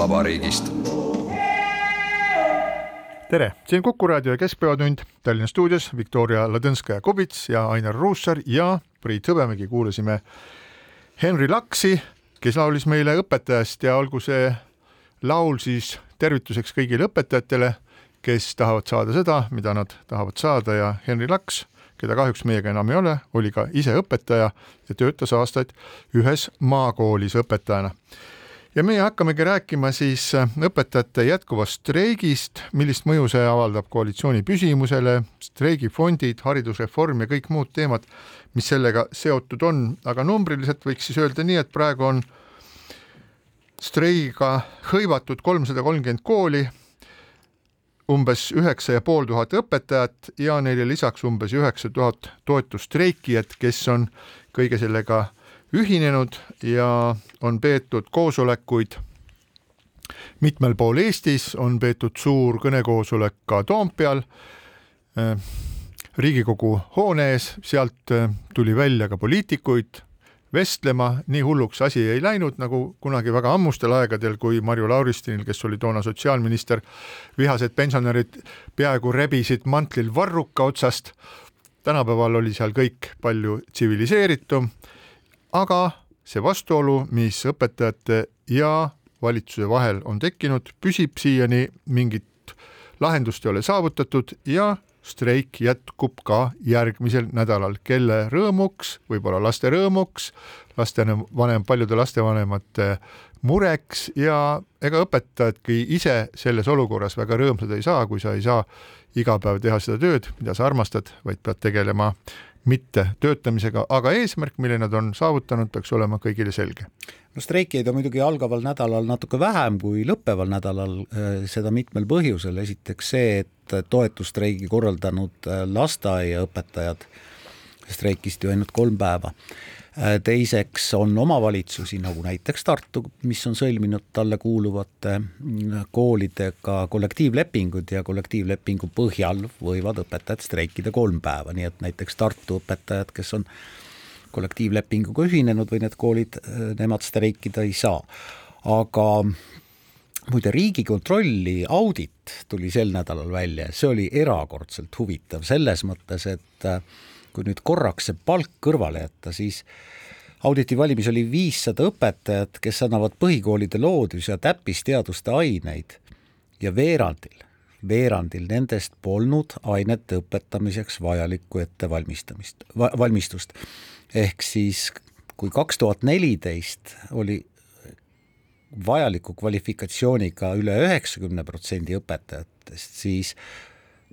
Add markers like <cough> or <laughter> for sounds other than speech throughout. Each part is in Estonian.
koduvabariigist. tere, siin Kuku raadio Keskpäevatund Tallinna stuudios Viktoria Ladõnskaja-Kubits ja Ainar Ruussaar ja Priit Hõbemägi. Kuulasime Henri Laksi, kes laulis meile õpetajast ja olgu see laul siis tervituseks kõigile õpetajatele, kes tahavad saada seda, mida nad tahavad saada. Ja Henri Laks, keda kahjuks meiega enam ei ole, oli ka ise õpetaja ja töötas aastaid ühes maakoolis õpetajana ja meie hakkamegi rääkima siis äh, õpetajate jätkuvast streigist, millist mõju see avaldab koalitsiooni püsimusele, streigifondid, haridusreform ja kõik muud teemad, mis sellega seotud on, aga numbriliselt võiks siis öelda nii, et praegu on streigiga hõivatud kolmsada kolmkümmend kooli, umbes üheksa ja pool tuhat õpetajat ja neile lisaks umbes üheksa tuhat toetusstreikijat, kes on kõige sellega ühinenud ja on peetud koosolekuid. Mitmel pool Eestis, on peetud suur kõnekoosolek ka Toompeal, äh, Riigikogu hoone ees, sealt äh, tuli välja ka poliitikuid vestlema, nii hulluks asi ei läinud, nagu kunagi väga ammustel aegadel, kui Marju Lauristinil, kes oli toona sotsiaalminister, vihased pensionärid peaaegu rebisid mantlil varruka otsast. tänapäeval oli seal kõik palju tsiviliseeritum aga see vastuolu, mis õpetajate ja valitsuse vahel on tekkinud, püsib siiani, mingit lahendust ei ole saavutatud ja streik jätkub ka järgmisel nädalal, kelle rõõmuks, võib-olla laste rõõmuks, lastevanem, paljude lastevanemate mureks ja ega õpetajadki ise selles olukorras väga rõõmsad ei saa, kui sa ei saa iga päev teha seda tööd, mida sa armastad, vaid pead tegelema mitte töötamisega, aga eesmärk, mille nad on saavutanud, peaks olema kõigile selge. no streikijaid on muidugi algaval nädalal natuke vähem kui lõppeval nädalal, äh, seda mitmel põhjusel, esiteks see, et toetusstreigi korraldanud äh, lasteaiaõpetajad streikisid ju ainult kolm päeva teiseks on omavalitsusi, nagu näiteks Tartu, mis on sõlminud talle kuuluvate mm, koolidega kollektiivlepingud ja kollektiivlepingu põhjal võivad õpetajad streikida kolm päeva, nii et näiteks Tartu õpetajad, kes on kollektiivlepinguga ühinenud või need koolid, äh, nemad streikida ei saa. aga muide, Riigikontrolli audit tuli sel nädalal välja, see oli erakordselt huvitav selles mõttes, et äh, kui nüüd korraks see palk kõrvale jätta, siis auditi valimis oli viissada õpetajat, kes annavad põhikoolide loodus- ja täppisteaduste aineid ja veerandil, veerandil nendest polnud ainete õpetamiseks vajalikku ettevalmistamist, valmistust. ehk siis kui kaks tuhat neliteist oli vajaliku kvalifikatsiooniga üle üheksakümne protsendi õpetajatest, siis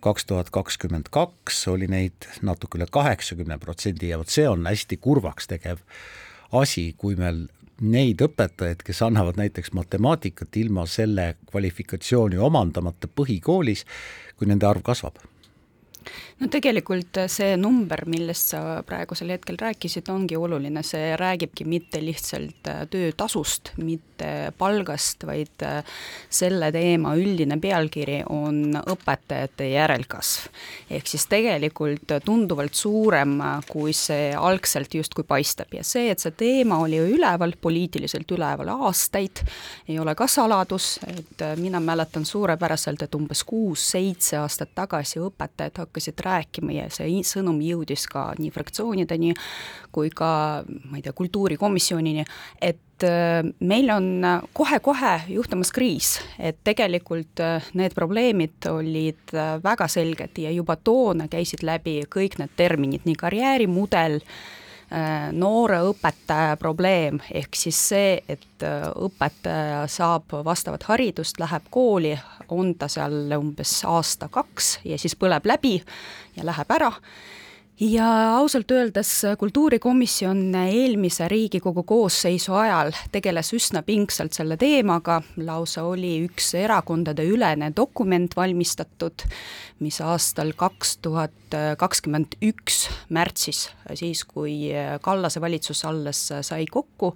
kaks tuhat kakskümmend kaks oli neid natuke üle kaheksakümne protsendi ja vot see on hästi kurvaks tegev asi, kui meil neid õpetajaid, kes annavad näiteks matemaatikat ilma selle kvalifikatsiooni omandamata põhikoolis, kui nende arv kasvab no tegelikult see number, millest sa praegusel hetkel rääkisid, ongi oluline, see räägibki mitte lihtsalt äh, töötasust, mitte palgast, vaid äh, selle teema üldine pealkiri on õpetajate järelkasv. ehk siis tegelikult tunduvalt suurem, äh, kui see algselt justkui paistab ja see, et see teema oli üleval, poliitiliselt üleval aastaid, ei ole ka saladus, et mina mäletan suurepäraselt, et umbes kuus-seitse aastat tagasi õpetajad hakkasid rääkima ja see sõnum jõudis ka nii fraktsioonideni kui ka ma ei tea, kultuurikomisjonini, et äh, meil on kohe-kohe juhtumas kriis, et tegelikult äh, need probleemid olid äh, väga selged ja juba toona käisid läbi kõik need terminid, nii karjäärimudel, noore õpetaja probleem, ehk siis see, et õpetaja saab vastavat haridust, läheb kooli, on ta seal umbes aasta-kaks ja siis põleb läbi ja läheb ära ja ausalt öeldes kultuurikomisjon eelmise Riigikogu koosseisu ajal tegeles üsna pingsalt selle teemaga, lausa oli üks erakondadeülene dokument valmistatud, mis aastal kaks tuhat kakskümmend üks märtsis, siis kui Kallase valitsus alles sai kokku,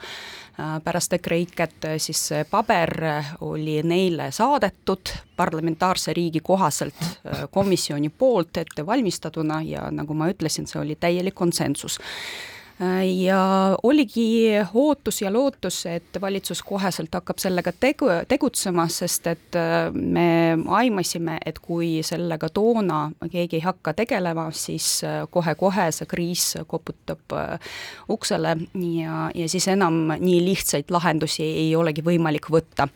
pärast EKREIKet, siis see paber oli neile saadetud parlamentaarse riigi kohaselt komisjoni poolt ette valmistatuna ja nagu ma ütlesin, see oli täielik konsensus ja oligi ootus ja lootus, et valitsus koheselt hakkab sellega tegu, tegutsema, sest et äh, me aimasime, et kui sellega toona keegi ei hakka tegelema, siis äh, kohe-kohe see kriis koputab äh, uksele ja, ja siis enam nii lihtsaid lahendusi ei olegi võimalik võtta.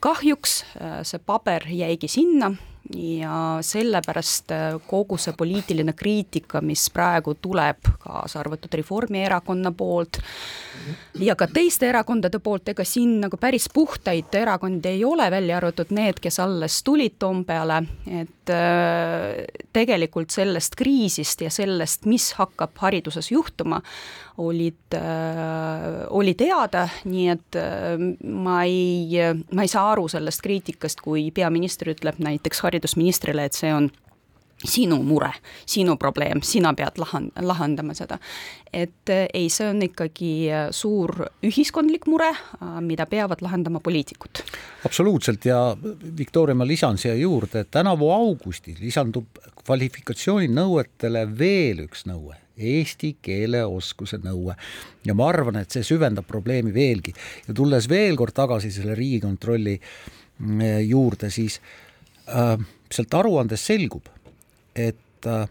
kahjuks see paber jäigi sinna ja sellepärast äh, kogu see poliitiline kriitika, mis praegu tuleb, kaasa arvatud Reformierakonna poolt ja ka teiste erakondade poolt, ega siin nagu päris puhtaid erakondi ei ole, välja arvatud need, kes alles tulid Toompeale, et äh, tegelikult sellest kriisist ja sellest, mis hakkab hariduses juhtuma, olid, äh, oli teada, nii et äh, ma ei, ma ei saa aru sellest kriitikast, kui peaminister ütleb näiteks haridusministrile, et see on sinu mure, sinu probleem, sina pead lahan-, lahendama seda. et äh, ei, see on ikkagi suur ühiskondlik mure, mida peavad lahendama poliitikud. absoluutselt ja Viktoria, ma lisan siia juurde, et tänavu augustis lisandub kvalifikatsiooninõuetele veel üks nõue eesti keele oskuse nõue. ja ma arvan, et see süvendab probleemi veelgi. Ja tulles veel kord tagasi selle Riigikontrolli mm, juurde, siis äh, sealt aruandest selgub, et äh,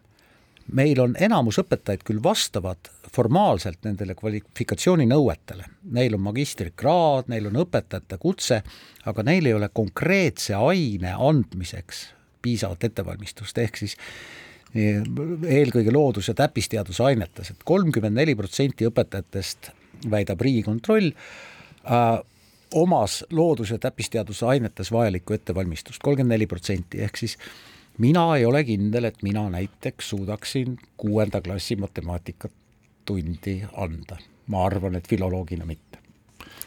meil on enamus õpetajaid küll vastavad formaalselt nendele kvalifikatsiooninõuetele, neil on magistrikraad, neil on õpetajate kutse, aga neil ei ole konkreetse aine andmiseks piisavat ettevalmistust, ehk siis eelkõige loodus- ja täppisteaduse ainetes et, et kolmkümmend neli protsenti õpetajatest, väidab Riigikontroll äh,, omas loodus- ja täppisteaduse ainetes vajalikku ettevalmistust, kolmkümmend neli protsenti, ehk siis mina ei ole kindel, et mina näiteks suudaksin kuuenda klassi matemaatikat tundi anda. ma arvan, et filoloogina mitte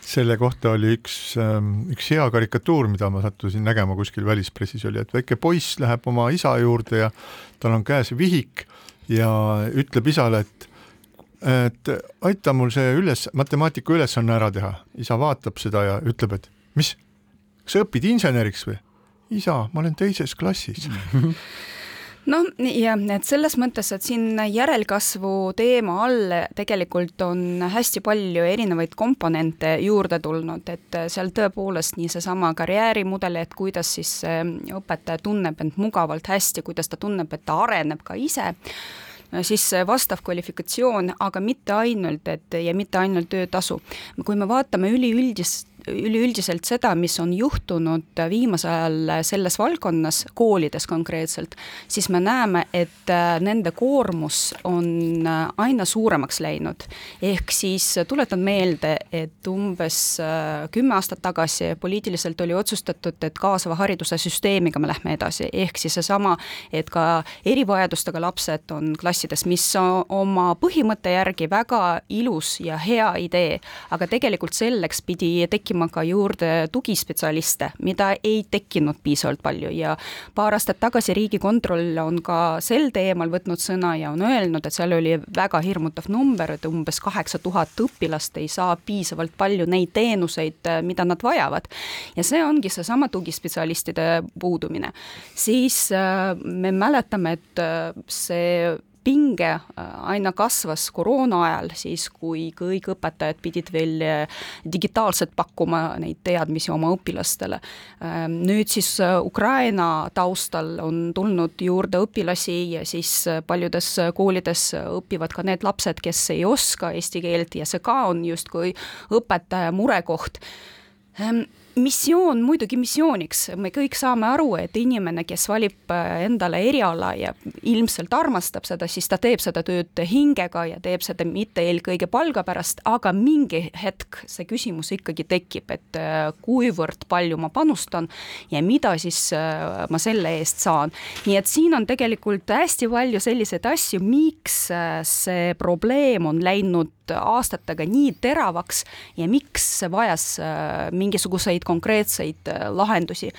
selle kohta oli üks, ähm, üks hea karikatuur, mida ma sattusin nägema kuskil välispressis, oli, et väike poiss läheb oma isa juurde ja tal on käes vihik ja ütleb isale, et et aita mul see üles, matemaatika ülesanne ära teha. isa vaatab seda ja ütleb, et mis, kas sa õpid inseneriks või? isa, ma olen teises klassis <laughs> noh, jah, et selles mõttes, et siin järelkasvu teema all tegelikult on hästi palju erinevaid komponente juurde tulnud, et seal tõepoolest nii seesama karjäärimudel, et kuidas siis õpetaja tunneb end mugavalt hästi, kuidas ta tunneb, et ta areneb ka ise siis vastav kvalifikatsioon, aga mitte ainult, et ja mitte ainult töötasu. kui me vaatame üliüldist üleüldiselt seda, mis on juhtunud viimasel ajal selles valdkonnas, koolides konkreetselt, siis me näeme, et äh, nende koormus on äh, aina suuremaks läinud. ehk siis tuletan meelde, et umbes äh, kümme aastat tagasi poliitiliselt oli otsustatud, et kaasava hariduse süsteemiga me lähme edasi, ehk siis seesama, et ka erivajadustega lapsed on klassides, mis oma põhimõtte järgi väga ilus ja hea idee, aga tegelikult selleks pidi tekkima tekkima ka juurde tugispetsialiste, mida ei tekkinud piisavalt palju ja paar aastat tagasi Riigikontroll on ka sel teemal võtnud sõna ja on öelnud, et seal oli väga hirmutav number, et umbes kaheksa tuhat õpilast ei saa piisavalt palju neid teenuseid, mida nad vajavad. ja see ongi seesama tugispetsialistide puudumine. siis äh, me mäletame, et äh, see pinge äh, aina kasvas koroona ajal, siis kui kõik õpetajad pidid veel äh, digitaalselt pakkuma neid teadmisi oma õpilastele. Ähm, nüüd siis äh, Ukraina taustal on tulnud juurde õpilasi ja siis paljudes koolides õpivad ka need lapsed, kes ei oska eesti keelt ja see ka on justkui õpetaja murekoht ähm, missioon muidugi missiooniks, me kõik saame aru, et inimene, kes valib äh, endale eriala ja ilmselt armastab seda, siis ta teeb seda tööd hingega ja teeb seda mitte eelkõige palga pärast, aga mingi hetk see küsimus ikkagi tekib, et äh, kuivõrd palju ma panustan ja mida siis äh, ma selle eest saan. nii et siin on tegelikult hästi palju selliseid asju, miks see probleem on läinud aastatega nii teravaks ja miks vajas mingisuguseid konkreetseid äh, lahendusi.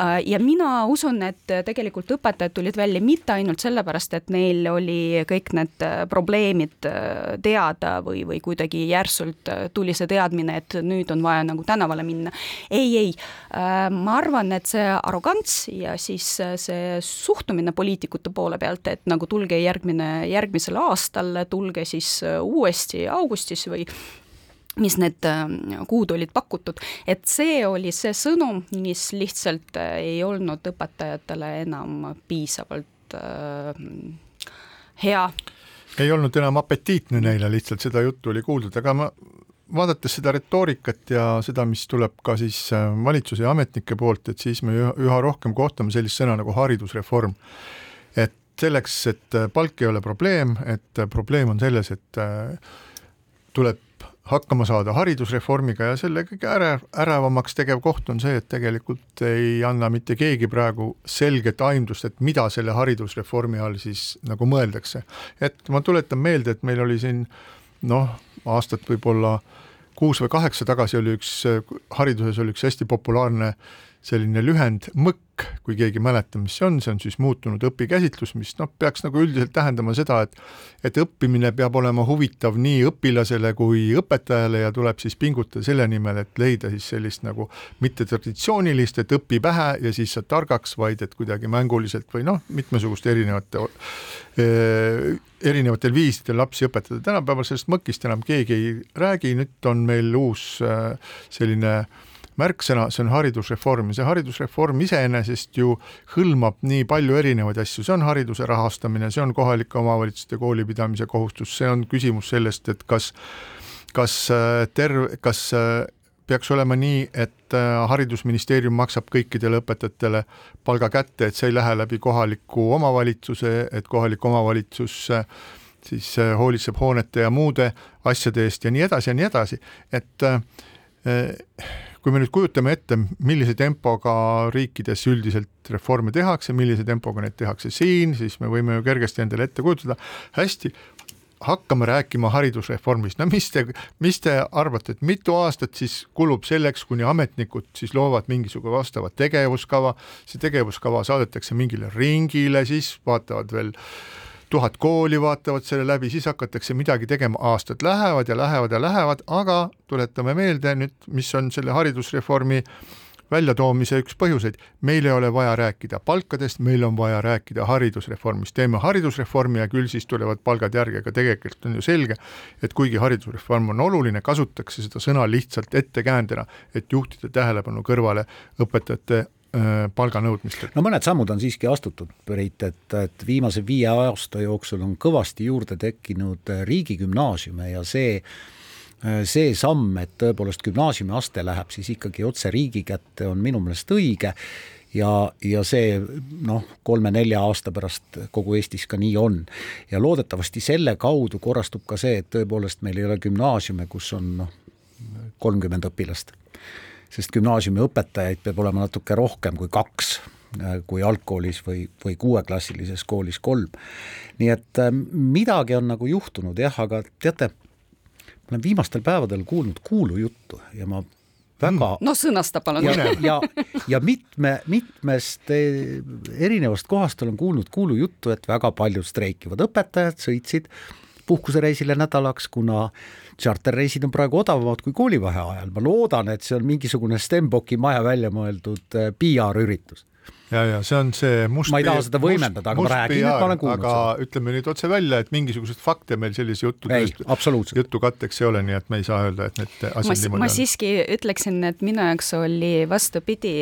Äh, ja mina usun, et tegelikult õpetajad tulid välja mitte ainult sellepärast, et neil oli kõik need äh, probleemid teada või, või kuidagi järsult tuli see teadmine, et nüüd on vaja nagu tänavale minna. ei, ei, ma arvan, et see arrogants ja siis see suhtumine poliitikute poole pealt, et nagu tulge järgmine, järgmisel aastal, tulge siis uuesti augustis või mis need äh, kuud olid pakutud, et see oli see sõnum, mis lihtsalt äh, ei olnud õpetajatele enam piisavalt äh, hea. ei olnud enam apetiitne neile lihtsalt seda juttu oli kuuldud, aga ma vaadates seda retoorikat ja seda, mis tuleb ka siis äh, valitsuse ja ametnike poolt, et siis me üha rohkem kohtame sellist sõna nagu haridusreform. et selleks, et palk ei ole probleem, et probleem on selles, et tuleb hakkama saada haridusreformiga ja selle kõige ärev, ärevamaks tegev koht on see, et tegelikult ei anna mitte keegi praegu selget aimdust, et mida selle haridusreformi all siis nagu mõeldakse. et ma tuletan meelde, et meil oli siin noh, aastat võib-olla kuus või kaheksa tagasi oli üks, hariduses oli üks hästi populaarne selline lühend mõkk, kui keegi mäletab, mis see on, see on siis muutunud õpikäsitlus, mis noh, peaks nagu üldiselt tähendama seda, et et õppimine peab olema huvitav nii õpilasele kui õpetajale ja tuleb siis pingutada selle nimel, et leida siis sellist nagu mitte traditsioonilist, et õpi pähe ja siis saad targaks, vaid et kuidagi mänguliselt või noh, mitmesuguste erinevate erinevatel viisidel lapsi õpetada, tänapäeval sellest mõkist enam keegi ei räägi, nüüd on meil uus selline äh, märksõna, see on haridusreform ja see haridusreform iseenesest ju hõlmab nii palju erinevaid asju, see on hariduse rahastamine, see on kohalike omavalitsuste koolipidamise kohustus, see on küsimus sellest, et kas, kas äh, terv-, kas äh, peaks olema nii, et äh, Haridusministeerium maksab kõikidele õpetajatele palga kätte, et see ei lähe läbi kohaliku omavalitsuse, et kohalik omavalitsus siis hoolitseb hoonete ja muude asjade eest ja nii edasi ja nii edasi, et kui me nüüd kujutame ette, millise tempoga riikides üldiselt reforme tehakse, millise tempoga neid tehakse siin, siis me võime ju kergesti endale ette kujutada, hästi, hakkame rääkima haridusreformist, no mis te, mis te arvate, et mitu aastat siis kulub selleks, kuni ametnikud siis loovad mingisuguse vastava tegevuskava, see tegevuskava saadetakse mingile ringile, siis vaatavad veel äh, tuhat kooli vaatavad selle läbi, siis hakatakse midagi tegema, aastad lähevad ja lähevad ja lähevad, aga tuletame meelde nüüd, mis on selle haridusreformi väljatoomise üks põhjuseid, meil ei ole vaja rääkida palkadest, meil on vaja rääkida haridusreformist, teeme haridusreformi ja küll siis tulevad palgad järgi, aga tegelikult on ju selge, et kuigi haridusreform on oluline, kasutatakse seda sõna lihtsalt ettekäändena, et juhtida tähelepanu kõrvale õpetajate palganõudmistele? no mõned sammud on siiski astutud, Priit, et, et viimase viie aasta jooksul on kõvasti juurde tekkinud riigigümnaasiume ja see see samm, et tõepoolest gümnaasiumiaste läheb siis ikkagi otse riigi kätte, on minu meelest õige ja, ja see noh, kolme-nelja aasta pärast kogu Eestis ka nii on. ja loodetavasti selle kaudu korrastub ka see, et tõepoolest meil ei ole gümnaasiume, kus on noh, kolmkümmend õpilast. Sest gümnaasiumi õpetajaid peab olema natuke rohkem kui kaks kui algkoolis või, või kuueklassilises koolis kolm. nii et äh, midagi on nagu juhtunud jah, aga teate, ma olen viimastel päevadel kuulnud kuulujuttu ja ma väga no sõnasta palun. ja, ja, ja mitme, mitmest eh, erinevast kohast olen kuulnud kuulujuttu, et väga paljud streikivad õpetajad sõitsid puhkusereisile nädalaks, kuna tšarterreisid on praegu odavamad kui koolivaheajal. ma loodan, et see on mingisugune Stenbocki maja välja mõeldud eh, PR-üritus ja, ja see on see must ma ei taha seda võimendada, aga ma räägin, et ma olen kuulnud aga seda. ütleme nüüd otse välja, et mingisuguseid fakte meil sellise juttudest, jutu katteks ei ole, nii et me ei saa öelda, et need asjad ma, niimoodi ma on. siiski ütleksin, et minu jaoks oli vastupidi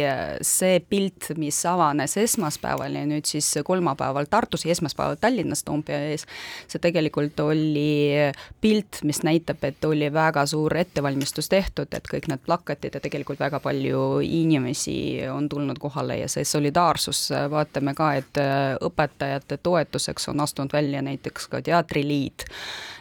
see pilt, mis avanes esmaspäeval ja nüüd siis kolmapäeval Tartus ja esmaspäeval Tallinnas Toompea ees, see tegelikult oli pilt, mis näitab, et oli väga suur ettevalmistus tehtud, et kõik need plakatid ja tegelikult väga palju inimesi on tulnud kohale ja see solidaarsus solidaarsus, vaatame ka, et äh, õpetajate toetuseks on astunud välja näiteks ka Teatriliit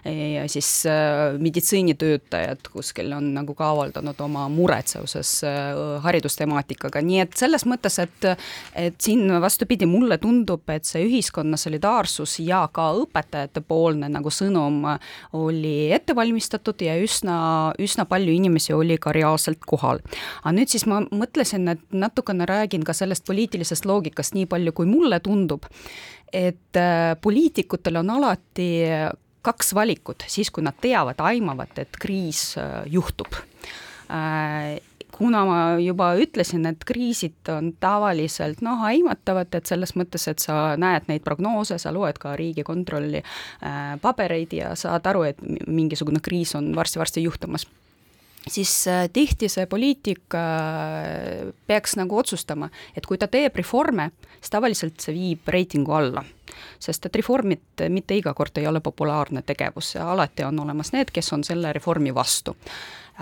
ja siis äh, meditsiinitöötajad kuskil on nagu ka avaldanud oma muret seoses äh, haridustemaatikaga, nii et selles mõttes, et et siin vastupidi, mulle tundub, et see ühiskonna solidaarsus ja ka õpetajate poolne nagu sõnum oli ette valmistatud ja üsna, üsna palju inimesi oli ka reaalselt kohal. aga nüüd siis ma mõtlesin, et natukene räägin ka sellest poliitilisest loogikast nii palju, kui mulle tundub, et äh, poliitikutel on alati kaks valikut, siis kui nad teavad, aimavad, et kriis äh, juhtub. Äh, kuna ma juba ütlesin, et kriisid on tavaliselt noh, aimatavad, et selles mõttes, et sa näed neid prognoose, sa loed ka Riigikontrolli äh, pabereid ja saad aru, et mingisugune kriis on varsti-varsti juhtumas siis äh, tihti see poliitik äh, peaks nagu otsustama, et kui ta teeb reforme, siis tavaliselt see viib reitingu alla. sest et reformid mitte iga kord ei ole populaarne tegevus alati on olemas need, kes on selle reformi vastu.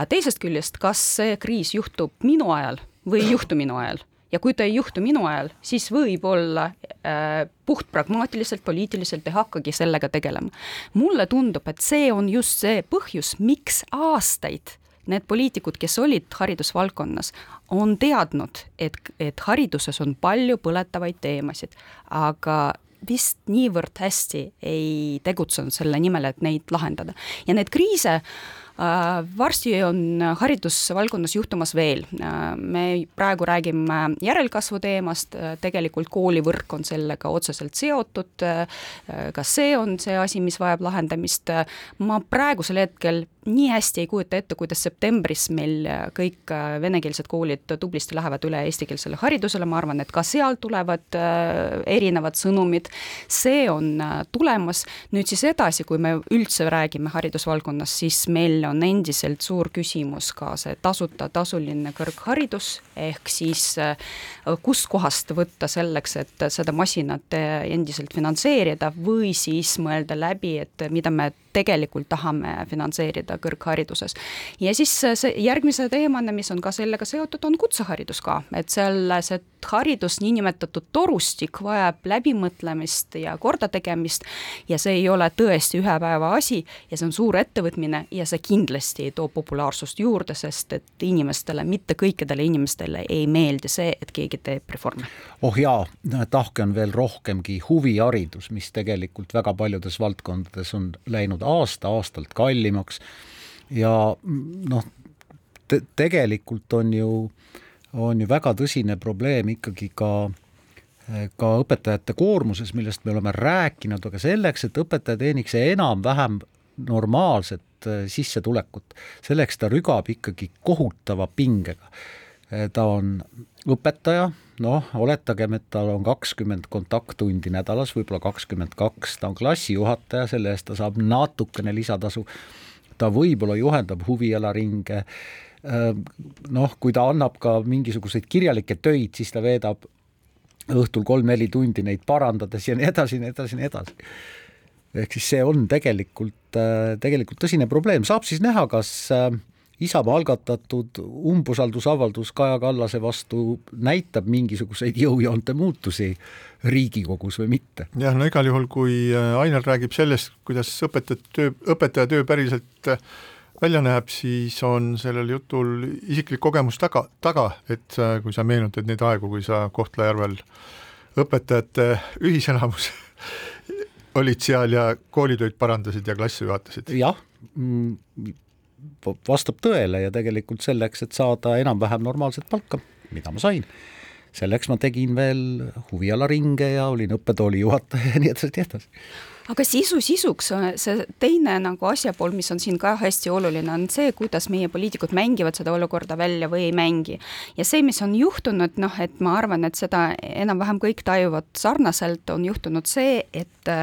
teisest küljest, kas see kriis juhtub minu ajal või ei juhtu minu ajal ja kui ta ei juhtu minu ajal, siis võib-olla äh, puht pragmaatiliselt, poliitiliselt ei hakkagi sellega tegelema. mulle tundub, et see on just see põhjus, miks aastaid need poliitikud, kes olid haridusvaldkonnas, on teadnud, et, et hariduses on palju põletavaid teemasid, aga vist niivõrd hästi ei tegutsenud selle nimel, et neid lahendada. ja need kriise äh, varsti on haridusvaldkonnas juhtumas veel, äh, me praegu räägime järelkasvu teemast, äh, tegelikult koolivõrk on sellega otseselt seotud, ka see on see asi, mis vajab lahendamist, ma praegusel hetkel nii hästi ei kujuta ette, kuidas septembris meil kõik venekeelsed koolid tublisti lähevad üle eestikeelsele haridusele, ma arvan, et ka seal tulevad erinevad sõnumid, see on tulemas, nüüd siis edasi, kui me üldse räägime haridusvaldkonnas, siis meil on endiselt suur küsimus ka see tasuta, tasuline kõrgharidus, ehk siis äh, kustkohast võtta selleks, et seda masinat äh, endiselt finantseerida või siis mõelda läbi, et mida me tegelikult tahame finantseerida kõrghariduses. ja siis see järgmise teemana, mis on ka sellega seotud, on kutseharidus ka, et seal see haridus, niinimetatud torustik vajab läbimõtlemist ja kordategemist ja see ei ole tõesti ühe päeva asi ja see on suur ettevõtmine ja see kindlasti ei too populaarsust juurde, sest et inimestele, mitte kõikidele inimestele ei meeldi see, et keegi teeb reforme. oh jaa, tahke on veel rohkemgi huviharidus, mis tegelikult väga paljudes valdkondades on läinud aasta-aastalt kallimaks ja noh te, tegelikult on ju, on ju väga tõsine probleem ikkagi ka ka õpetajate koormuses, millest me oleme rääkinud, aga selleks, et õpetaja teeniks enam-vähem normaalset äh, sissetulekut, selleks ta rügab ikkagi kohutava pingega. Äh, ta on õpetaja, noh, oletagem, et tal on kakskümmend kontakttundi nädalas, võib-olla kakskümmend kaks, ta on klassijuhataja, selle eest ta saab natukene lisatasu, ta võib-olla juhendab huvialaringe, noh, kui ta annab ka mingisuguseid kirjalikke töid, siis ta veedab õhtul kolm-neli tundi neid parandades ja nii edasi, nii edasi, nii edasi. ehk siis see on tegelikult, tegelikult tõsine probleem, saab siis näha, kas Isamaa algatatud umbusaldusavaldus Kaja Kallase vastu näitab mingisuguseid jõujoonte muutusi Riigikogus või mitte? jah, no igal juhul, kui Ainar räägib sellest, kuidas õpetajate töö, õpetaja töö päriselt välja näeb, siis on sellel jutul isiklik kogemus taga, taga, et kui sa meenutad neid aegu, kui sa Kohtla-Järvel õpetajate ühiselamus <laughs> olid seal ja koolitöid parandasid ja klasse juhatasid? jah, mm, vastab tõele ja tegelikult selleks, et saada enam-vähem normaalset palka, mida ma sain, selleks ma tegin veel huvialaringe ja olin õppetooli juhataja ja nii edasi, nii edasi aga sisu sisuks, see teine nagu asjapool, mis on siin ka hästi oluline, on see, kuidas meie poliitikud mängivad seda olukorda välja või ei mängi. ja see, mis on juhtunud, noh, et ma arvan, et seda enam-vähem kõik tajuvad sarnaselt, on juhtunud see, et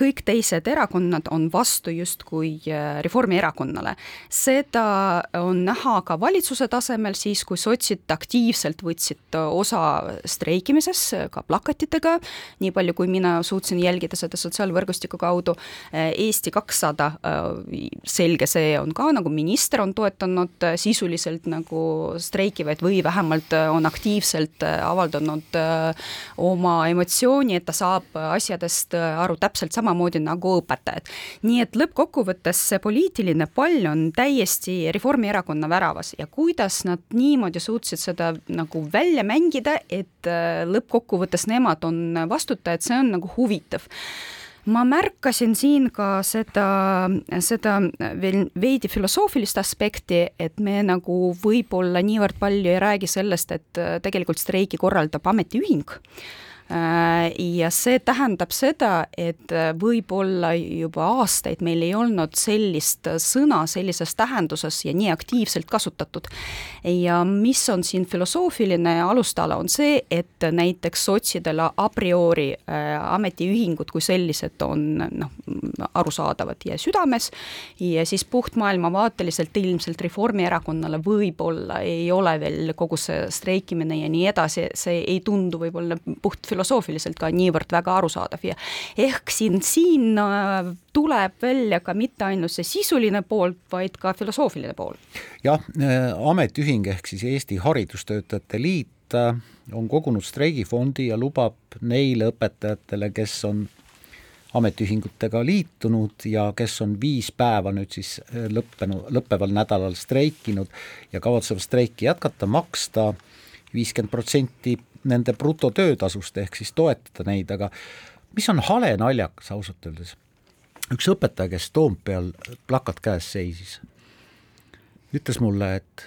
kõik teised erakonnad on vastu justkui äh, Reformierakonnale. seda on näha ka valitsuse tasemel siis, kui sotsid aktiivselt võtsid osa streikimises ka plakatitega, nii palju, kui mina suutsin jälgida seda sotsiaalvõrgustiku kaudu, äh, Eesti kakssada, äh, selge see on ka, nagu minister on toetanud sisuliselt nagu streikivaid või vähemalt on aktiivselt avaldanud oma emotsiooni, et ta saab asjadest aru täpselt samamoodi nagu õpetajad. nii et lõppkokkuvõttes see poliitiline pall on täiesti Reformierakonna väravas ja kuidas nad niimoodi suutsid seda nagu välja mängida, et äh, lõppkokkuvõttes nemad on vastutajad, see on nagu huvitav ma märkasin siin ka seda, seda veel veidi filosoofilist aspekti, et me nagu võib-olla niivõrd palju ei räägi sellest, et äh, tegelikult streiki korraldab ametiühing ja see tähendab seda, et äh, võib-olla juba aastaid meil ei olnud sellist sõna sellises tähenduses ja nii aktiivselt kasutatud. ja mis on siin filosoofiline alustala, on see, et näiteks sotsidele a priori äh, ametiühingud kui sellised on noh, arusaadavad ja südames ja siis puhtmaailmavaateliselt ilmselt Reformierakonnale võib-olla ei ole veel kogu see streikimine ja nii edasi, see ei tundu võib-olla puht filosoofiliselt ka niivõrd väga arusaadav ja ehk siin, siin äh, tuleb välja ka mitte ainult see sisuline pool, vaid ka filosoofiline pool. jah, äh, ametiühing ehk siis Eesti Haridustöötajate Liit äh, on kogunud streigifondi ja lubab neile õpetajatele, kes on ametiühingutega liitunud ja kes on viis päeva nüüd siis lõppenud, lõppeval nädalal streikinud ja kavatsevad streiki jätkata, maksta viiskümmend protsenti nende brutotöötasust, ehk siis toetada neid, aga mis on hale naljakas ausalt öeldes, üks õpetaja, kes Toompeal plakat käes seisis, ütles mulle, et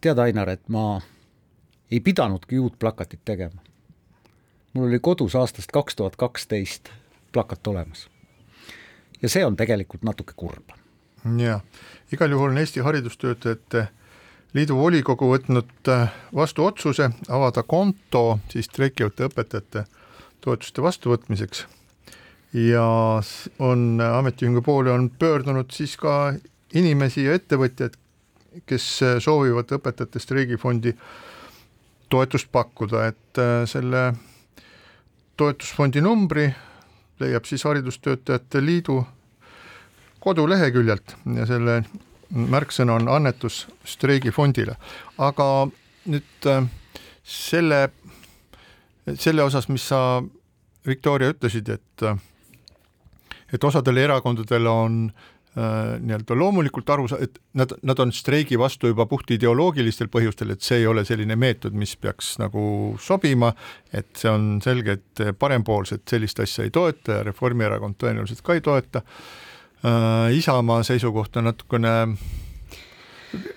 tead, Ainar, et ma ei pidanudki uut plakatit tegema. mul oli kodus aastast kaks tuhat kaksteist plakat olemas. ja see on tegelikult natuke kurb. jah, igal juhul on Eesti haridustöötajate liidu volikogu võtnud äh, vastu otsuse avada konto siis streikivate õpetajate toetuste vastuvõtmiseks. Ja on ametiühingu poole on pöördunud siis ka inimesi ja ettevõtjaid, kes soovivad õpetajate streigifondi toetust pakkuda, et äh, selle toetusfondi numbri leiab siis Haridustöötajate Liidu koduleheküljelt ja selle märksõna on annetus streigifondile, aga nüüd äh, selle, selle osas, mis sa, Viktoria, ütlesid, et äh, et osadel erakondadel on äh, nii-öelda loomulikult aru, et nad, nad on streigi vastu juba puht ideoloogilistel põhjustel, et see ei ole selline meetod, mis peaks nagu sobima, et see on selge, et parempoolsed sellist asja ei toeta ja Reformierakond tõenäoliselt ka ei toeta äh,. Isamaa seisukoht on natukene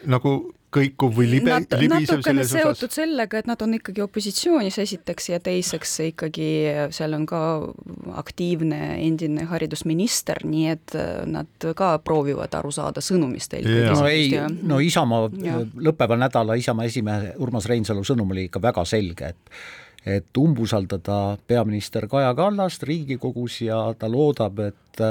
nagu kõikuv või libe, Nad, libisev selles osas? seotud sellega, et nad on ikkagi opositsioonis esiteks ja teiseks ikkagi seal on ka aktiivne endine haridusminister, nii et nad ka proovivad aru saada sõnumist eelkõige. no ei, no Isamaa, lõppeval nädala Isamaa esimehe Urmas Reinsalu sõnum oli ikka väga selge, et et umbusaldada peaminister Kaja Kallast Riigikogus ja ta loodab, et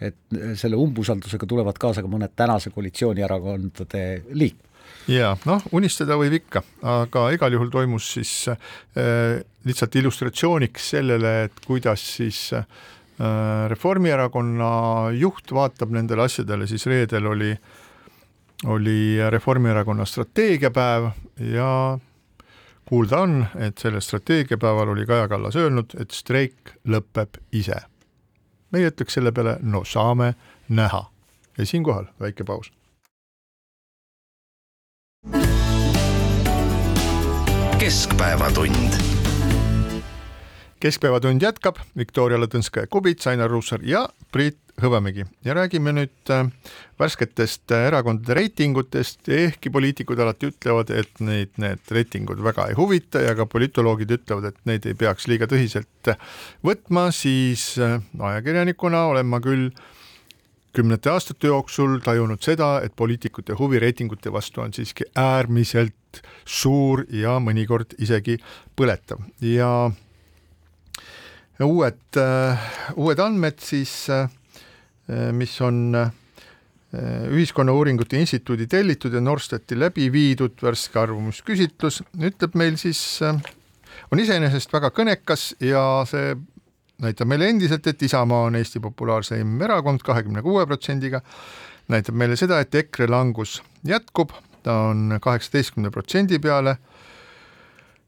et selle umbusaldusega tulevad kaasa ka mõned tänase koalitsioonierakondade liikmed ja noh, unistada võib ikka, aga igal juhul toimus siis äh, lihtsalt illustratsiooniks sellele, et kuidas siis äh, Reformierakonna juht vaatab nendele asjadele, siis reedel oli, oli Reformierakonna strateegiapäev ja kuulda on, et sellel strateegiapäeval oli Kaja Kallas öelnud, et streik lõpeb ise. Meie ütleks selle peale, no saame näha. Ja siinkohal väike paus. Keskpäevatund. keskpäevatund jätkab. Viktoria Ladõnskaja-Kubits, Ainar Ruussaar ja Priit Hõbemägi ja räägime nüüd äh, värsketest äh, erakondade reitingutest, ehkki poliitikud alati ütlevad, et neid need reitingud väga ei huvita ja ka politoloogid ütlevad, et neid ei peaks liiga tõsiselt võtma, siis äh, ajakirjanikuna olen ma küll kümnete aastate jooksul tajunud seda, et poliitikute huvi reitingute vastu on siiski äärmiselt suur ja mõnikord isegi põletav. Ja uued, äh, uued andmed siis, äh, mis on äh, Ühiskonnauuringute Instituudi tellitud ja Norstati läbi viidud värske arvamusküsitlus, ütleb meil siis, on iseenesest väga kõnekas ja see näitab meile endiselt, et Isamaa on Eesti populaarseim erakond kahekümne kuue protsendiga, näitab meile seda, et EKRE langus jätkub, ta on kaheksateistkümne protsendi peale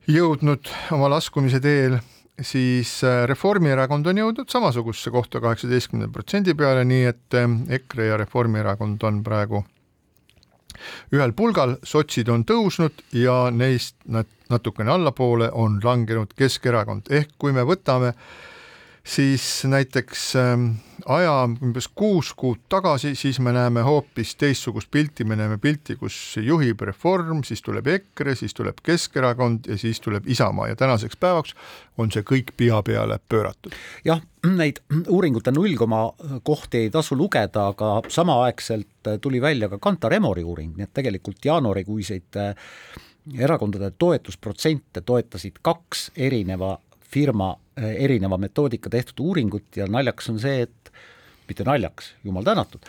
jõudnud oma laskumise teel, siis äh, Reformierakond on jõudnud samasugusesse kohta kaheksateistkümne protsendi peale, nii et äh, EKRE ja Reformierakond on praegu ühel pulgal, sotsid on tõusnud ja neist natukene allapoole on langenud Keskerakond, ehk kui me võtame äh, siis näiteks ähm, aja umbes kuus kuud tagasi, siis me näeme hoopis teistsugust pilti, me näeme pilti, kus juhib Reform, siis tuleb EKRE, siis tuleb Keskerakond ja siis tuleb Isamaa. Ja tänaseks päevaks on see kõik pea peale pööratud. jah, neid uuringute nullkoma kohti ei tasu lugeda, aga samaaegselt tuli välja ka Kantar Emori uuring, nii et tegelikult jaanuarikuiseid äh, erakondade toetusprotsente toetasid kaks erineva firma erineva metoodika tehtud uuringut ja naljakas on see, et mitte naljakas, jumal tänatud,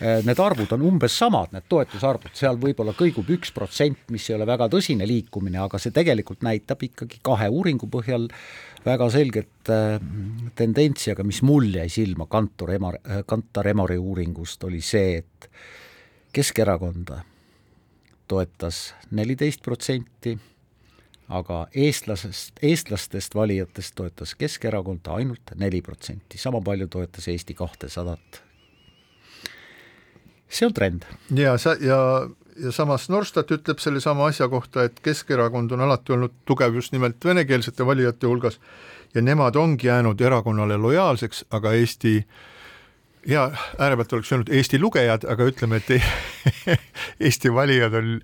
äh, need arvud on umbes samad, need toetusarvud, seal võib-olla kõigub üks protsent, mis ei ole väga tõsine liikumine, aga see tegelikult näitab ikkagi kahe uuringu põhjal väga selget äh, tendentsi, aga mis mul jäi silma Kantor Emar, Kantar Emori uuringust, oli see, et Keskerakonda toetas neliteist protsenti aga eestlasest, eestlastest valijatest toetas Keskerakonda ainult neli protsenti, sama palju toetas Eesti kahtesadat. see on trend. ja sa ja, ja samas Norstat ütleb sellesama asja kohta, et Keskerakond on alati olnud tugev just nimelt venekeelsete valijate hulgas ja nemad ongi jäänud erakonnale lojaalseks, aga Eesti äh, ja äärepealt oleks öelnud Eesti lugejad, aga ütleme, et <laughs> Eesti valijad on,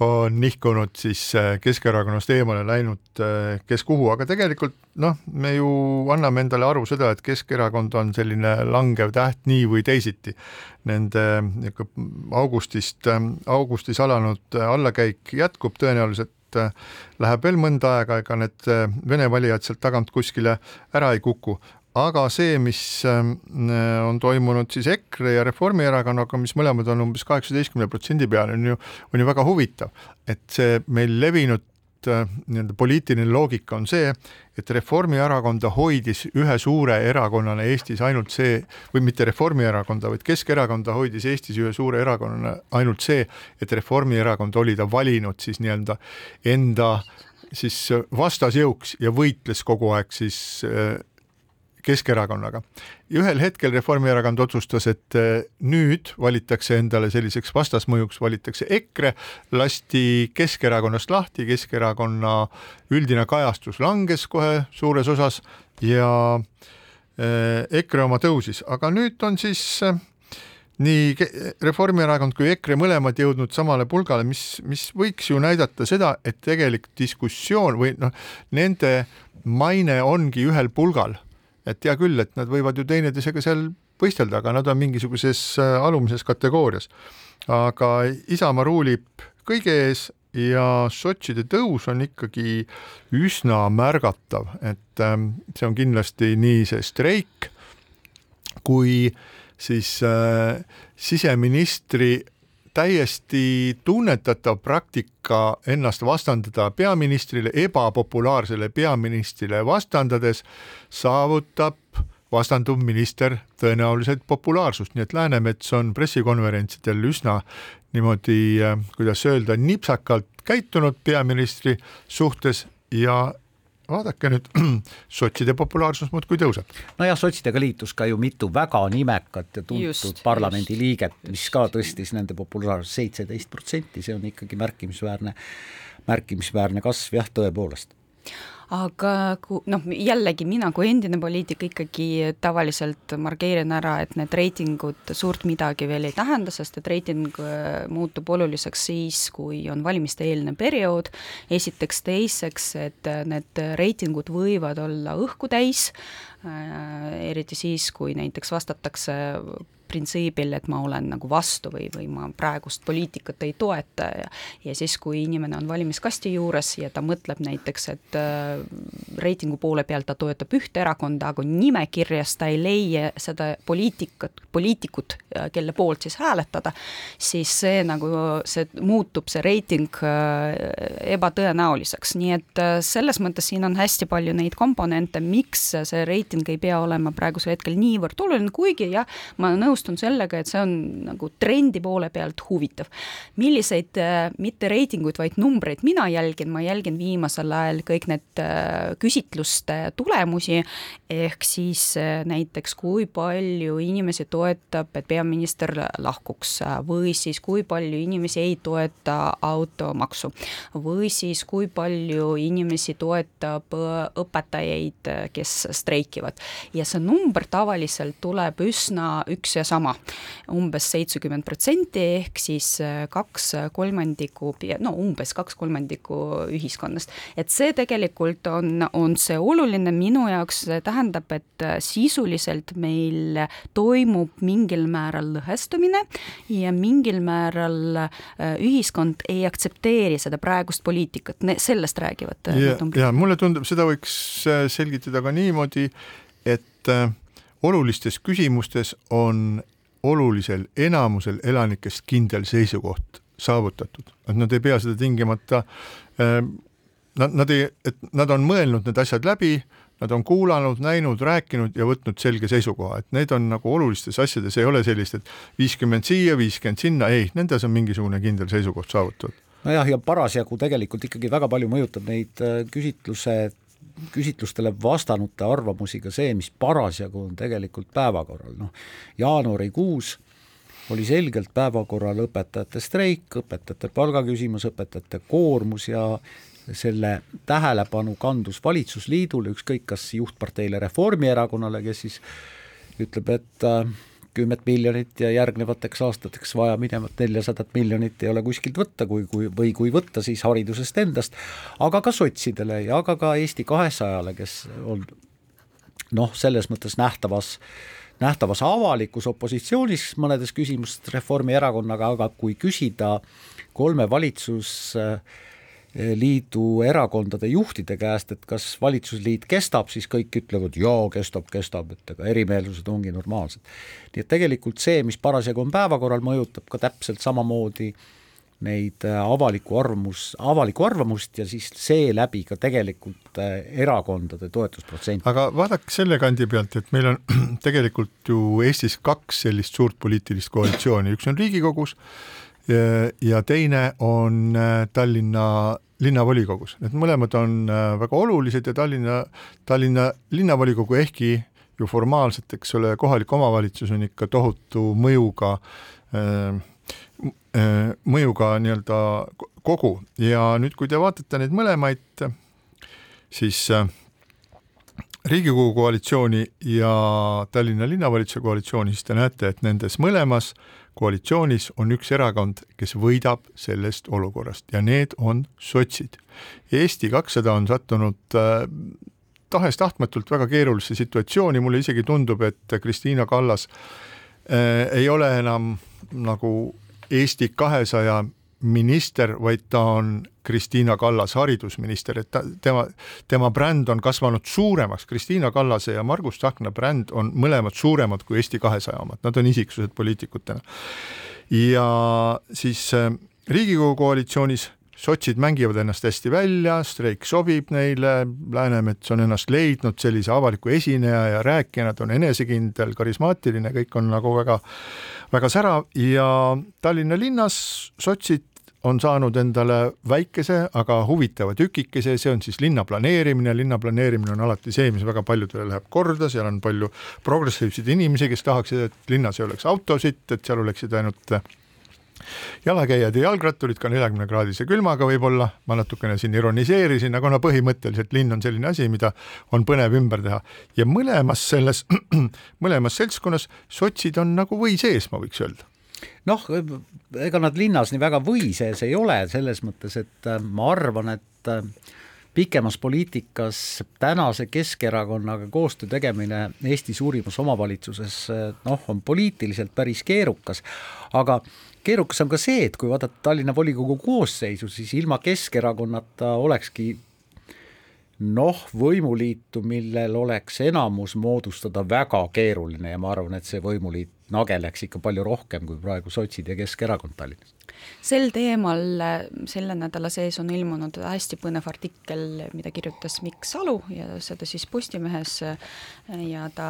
on nihkunud siis äh, Keskerakonnast eemale läinud äh, kes kuhu, aga tegelikult noh, me ju anname endale aru seda, et Keskerakond on selline langev täht nii või teisiti. Nende augustist, augustis alanud allakäik jätkub tõenäoliselt läheb veel mõnda aega, ega need Vene valijad sealt tagant kuskile ära ei kuku, aga see, mis ähm, on toimunud siis EKRE ja Reformierakonnaga, mis mõlemad on umbes kaheksateistkümne protsendi peal, on ju, on ju väga huvitav, et see meil levinud äh, nii-öelda poliitiline loogika on see, et Reformierakonda hoidis ühe suure erakonnana Eestis ainult see, või mitte Reformierakonda, vaid Keskerakonda hoidis Eestis ühe suure erakonnana ainult see, et Reformierakond oli ta valinud siis nii-öelda enda siis vastasjõuks ja võitles kogu aeg siis äh, Keskerakonnaga. ja ühel hetkel Reformierakond otsustas, et eh, nüüd valitakse endale selliseks vastasmõjuks, valitakse EKRE, lasti Keskerakonnast lahti, Keskerakonna üldine kajastus langes kohe suures osas ja eh, EKRE oma tõusis, aga nüüd on siis eh, nii Reformierakond kui EKRE mõlemad jõudnud samale pulgale, mis, mis võiks ju näidata seda, et tegelik diskussioon või noh, nende maine ongi ühel pulgal et hea küll, et nad võivad ju teineteisega seal võistelda, aga nad on mingisuguses äh, alumises kategoorias. aga Isamaa ruulib kõige ees ja sotside tõus on ikkagi üsna märgatav, et ähm, see on kindlasti nii see streik kui siis äh, siseministri täiesti tunnetatav praktika ennast vastandada peaministrile, ebapopulaarsele peaministrile vastandades saavutab vastanduv minister tõenäoliselt populaarsust, nii et Läänemets on pressikonverentsidel üsna niimoodi, äh, kuidas öelda, nipsakalt käitunud peaministri suhtes ja vaadake nüüd, <clears throat> sotside populaarsus muudkui tõuseb. nojah, sotsidega liitus ka ju mitu väga nimekat ja tuntud parlamendiliiget, mis ka tõstis nende populaarsust seitseteist protsenti, see on ikkagi märkimisväärne, märkimisväärne kasv jah, tõepoolest aga ku-, noh, jällegi mina kui endine poliitik ikkagi tavaliselt markeerin ära, et need reitingud suurt midagi veel ei tähenda, sest et reiting äh, muutub oluliseks siis, kui on valimiste-eelne periood, esiteks, teiseks, et äh, need reitingud võivad olla õhku täis, äh, eriti siis, kui näiteks vastatakse printsiibil, et ma olen nagu vastu või, või ma praegust poliitikat ei toeta ja ja siis, kui inimene on valimiskasti juures ja ta mõtleb näiteks, et äh, reitingu poole pealt ta toetab ühte erakonda, aga nimekirjas ta ei leia seda poliitikat, poliitikut, äh, kelle poolt siis hääletada, siis see nagu, see muutub, see reiting äh, ebatõenäoliseks, nii et äh, selles mõttes siin on hästi palju neid komponente, miks see reiting ei pea olema praegusel hetkel niivõrd oluline, kuigi jah, ma nõustun nõustun sellega, et see on nagu trendi poole pealt huvitav. milliseid äh, mitte reitinguid, vaid numbreid mina jälgin, ma jälgin viimasel ajal kõik need äh, küsitluste tulemusi, ehk siis äh, näiteks kui palju inimesi toetab, et peaminister lahkuks või siis kui palju inimesi ei toeta automaksu või siis kui palju inimesi toetab õpetajaid, kes streikivad. ja see number tavaliselt tuleb üsna üks ja sama umbes seitsekümmend protsenti, ehk siis äh, kaks kolmandikku, no umbes kaks kolmandikku ühiskonnast. et see tegelikult on, on see oluline, minu jaoks see tähendab, et äh, sisuliselt meil toimub mingil määral lõhestumine ja mingil määral äh, ühiskond ei aktsepteeri seda praegust poliitikat, sellest räägivad ja, ja mulle tundub, seda võiks selgitada ka niimoodi, et äh, olulistes küsimustes on olulisel enamusel elanikest kindel seisukoht saavutatud, et nad ei pea seda tingimata äh,, nad, nad ei, et nad on mõelnud need asjad läbi, nad on kuulanud, näinud, rääkinud ja võtnud selge seisukoha, et need on nagu olulistes asjades, ei ole sellist, et viiskümmend siia, viiskümmend sinna, ei, nendes on mingisugune kindel seisukoht saavutatud. nojah, ja parasjagu tegelikult ikkagi väga palju mõjutab neid äh, küsitluse küsitlustele vastanute arvamusi ka see, mis parasjagu on tegelikult päevakorral, noh jaanuarikuus oli selgelt päevakorral õpetajate streik, õpetajate palgaküsimus, õpetajate koormus ja selle tähelepanu kandus valitsusliidule, ükskõik kas juhtparteile Reformierakonnale, kes siis ütleb, et äh, kümmet miljonit ja järgnevateks aastateks vaja minevat neljasadat miljonit ei ole kuskilt võtta, kui, kui või kui võtta, siis haridusest endast, aga ka sotsidele ja aga ka Eesti kahesajale, kes on noh, selles mõttes nähtavas nähtavas avalikus opositsioonis mõnedes küsimustes Reformierakonnaga, aga kui küsida kolme valitsus äh, liidu erakondade juhtide käest, et kas valitsusliit kestab, siis kõik ütlevad jaa, kestab, kestab, et ega erimeelsused ongi normaalsed. nii et tegelikult see, mis parasjagu on päevakorral, mõjutab ka täpselt samamoodi neid äh, avaliku arvamus, avalikku arvamust ja siis seeläbi ka tegelikult äh, erakondade toetusprotsenti. aga vaadake selle kandi pealt, et meil on <clears throat> tegelikult ju Eestis kaks sellist suurt poliitilist koalitsiooni, üks on Riigikogus ja, ja teine on Tallinna linnavolikogus, need mõlemad on äh, väga olulised ja Tallinna, Tallinna linnavolikogu, ehkki ju formaalselt, eks ole, kohalik omavalitsus on ikka tohutu mõjuga äh, äh, mõjuga nii-öelda kogu. Ja nüüd, kui te vaatate neid mõlemaid, siis Riigikogu koalitsiooni ja Tallinna linnavalitsuse koalitsiooni, siis te näete, et nendes mõlemas koalitsioonis on üks erakond, kes võidab sellest olukorrast ja need on sotsid. Eesti kakssada on sattunud äh, tahes-tahtmatult väga keerulisse situatsiooni, mulle isegi tundub, et Kristiina Kallas äh, ei ole enam nagu Eesti kahesaja minister, vaid ta on Kristiina Kallas, haridusminister, et ta, tema, tema bränd on kasvanud suuremaks, Kristiina Kallase ja Margus Tsahkna bränd on mõlemad suuremad kui Eesti kahesaja omad, nad on isiksused poliitikutena. ja siis äh, Riigikogu koalitsioonis sotsid mängivad ennast hästi välja, streik sobib neile, Läänemets on ennast leidnud sellise avaliku esineja ja rääkijana, ta on enesekindel, karismaatiline, kõik on nagu väga, väga särav ja Tallinna linnas sotsid on saanud endale väikese, aga huvitava tükikese, see on siis linna planeerimine, linna planeerimine on alati see, mis väga paljudele läheb korda, seal on palju progressiivseid inimesi, kes tahaksid, et linnas ei oleks autosid, et seal oleksid ainult jalakäijad ja jalgratturid ka neljakümne kraadise külmaga võib-olla, ma natukene siin ironiseerisin, aga no põhimõtteliselt linn on selline asi, mida on põnev ümber teha. Ja mõlemas selles, <clears throat> mõlemas seltskonnas sotsid on nagu või sees, ma võiks öelda. Noh, ega nad linnas nii väga või sees ei ole, selles mõttes, et äh, ma arvan, et äh, pikemas poliitikas tänase Keskerakonnaga koostöö tegemine Eesti suurimas omavalitsuses äh, noh, on poliitiliselt päris keerukas, aga keerukas on ka see, et kui vaadata Tallinna volikogu koosseisu, siis ilma Keskerakonnata olekski noh, võimuliitu, millel oleks enamus moodustada väga keeruline ja ma arvan, et see võimuliit nageleks ikka palju rohkem kui praegu sotsid ja Keskerakond Tallinnas sel teemal selle nädala sees on ilmunud hästi põnev artikkel, mida kirjutas Mikk Salu ja seda siis Postimehes ja ta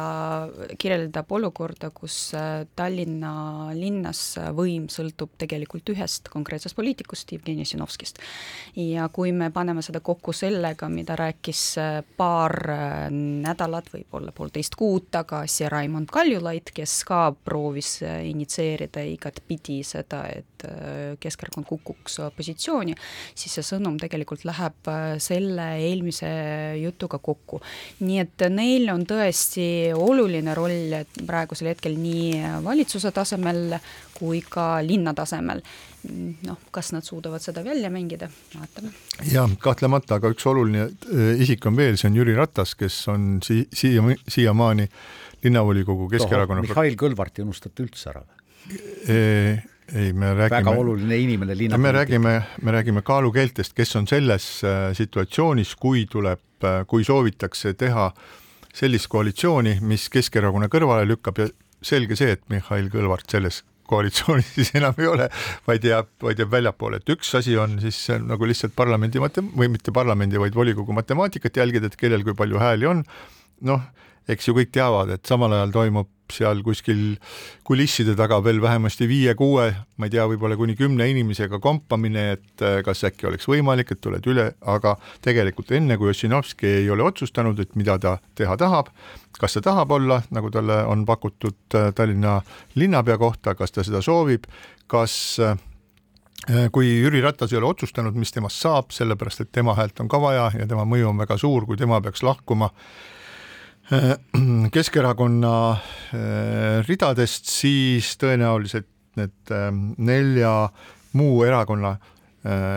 kirjeldab olukorda, kus Tallinna linnas võim sõltub tegelikult ühest konkreetsest poliitikust, Jevgeni Ossinovskist. ja kui me paneme seda kokku sellega, mida rääkis paar nädalat, võib-olla poolteist kuud tagasi Raimond Kaljulaid, kes ka proovis initsieerida igatpidi seda, et Keskerakond kukuks positsiooni, siis see sõnum tegelikult läheb äh, selle eelmise jutuga kokku. nii et neil on tõesti oluline roll praegusel hetkel nii valitsuse tasemel kui ka linna tasemel. noh, kas nad suudavad seda välja mängida, vaatame. jah, kahtlemata, aga üks oluline äh, isik on veel, see on Jüri Ratas, kes on si-, siia, siiamaani linnavolikogu Keskerakonna Mihhail Kõlvarti unustati üldse ära või? ei, me räägime. väga oluline inimene linna. me räägime, me räägime kaalukeeltest, kes on selles äh, situatsioonis, kui tuleb, äh, kui soovitakse teha sellist koalitsiooni, mis Keskerakonna kõrvale lükkab ja selge see, et Mihhail Kõlvart selles koalitsioonis <laughs> siis enam ei ole, vaid jääb, vaid jääb väljapoole, et üks asi on siis nagu lihtsalt parlamendi mate- või mitte parlamendi, vaid volikogu matemaatikat jälgida, et kellel kui palju hääli on. noh, eks ju kõik teavad, et samal ajal toimub seal kuskil kulisside taga veel vähemasti viie-kuue, ma ei tea, võib-olla kuni kümne inimesega kompamine, et äh, kas äkki oleks võimalik, et tuled üle, aga tegelikult enne, kui Ossinovski ei ole otsustanud, et mida ta teha tahab, kas ta tahab olla, nagu talle on pakutud äh, Tallinna linnapea kohta, kas ta seda soovib, kas äh, kui Jüri Ratas ei ole otsustanud, mis temast saab, sellepärast et tema häält on ka vaja ja tema mõju on väga suur, kui tema peaks lahkuma, <clears throat> Keskerakonna äh, ridadest, siis tõenäoliselt need äh, nelja muu erakonna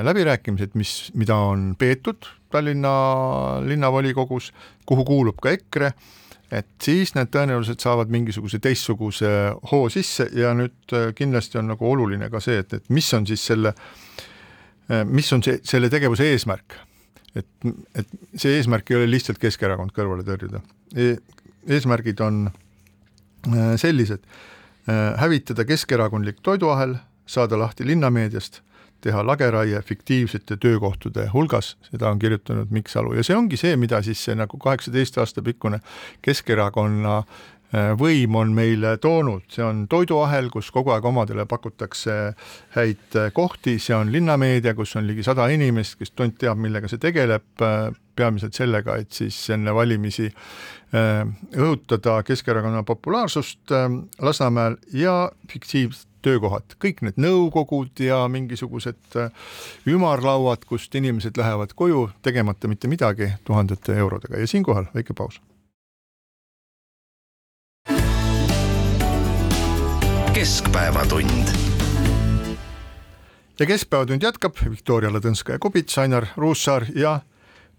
läbirääkimised, mis, mida on peetud Tallinna linnavolikogus, kuhu kuulub ka EKRE, et siis need tõenäoliselt saavad mingisuguse teistsuguse hoo sisse ja nüüd kindlasti on nagu oluline ka see, et, et mis on siis selle, mis on see, selle tegevuse eesmärk. Et, et see eesmärk ei ole lihtsalt Keskerakond kõrvale tõrjuda. E-, eesmärgid on äh, sellised, äh, hävitada keskerakondlik toiduahel, saada lahti linnameediast, teha lageraie fiktiivsete töökohtade hulgas, seda on kirjutanud Mikk Salu ja see ongi see, mida siis see nagu kaheksateist aasta pikkune Keskerakonna võim on meile toonud, see on toiduahel, kus kogu aeg omadele pakutakse häid äh, kohti, see on linnameedia, kus on ligi sada inimest, kes tont teab, millega see tegeleb, äh, peamiselt sellega, et siis enne valimisi õhutada Keskerakonna populaarsust Lasnamäel ja fiktiivsed töökohad, kõik need nõukogud ja mingisugused ümarlauad, kust inimesed lähevad koju tegemata mitte midagi tuhandete eurodega. Ja siinkohal väike paus keskpäevatund. ja Keskpäevatund jätkab Viktoria Ladõnskaja-Kubits, Ainar Ruussaar ja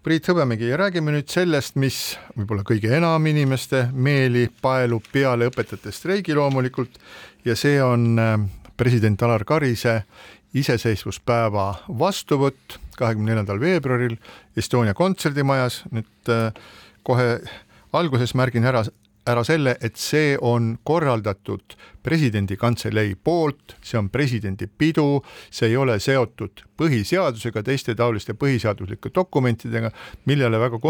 Priit Hõbemägi. Ja räägime nüüd sellest, mis võib-olla kõige enam inimeste meeli paelub peale õpetajate streigi loomulikult. Ja see on äh, president Alar Karise iseseisvuspäeva vastuvõtt kahekümne neljandal veebruaril Estonia kontserdimajas, nüüd kohe alguses märgin ära ära selle, et see on korraldatud presidendi kantselei poolt, see on presidendi pidu, see ei ole seotud põhiseadusega, teiste taoliste põhiseaduslike dokumentidega, millele väga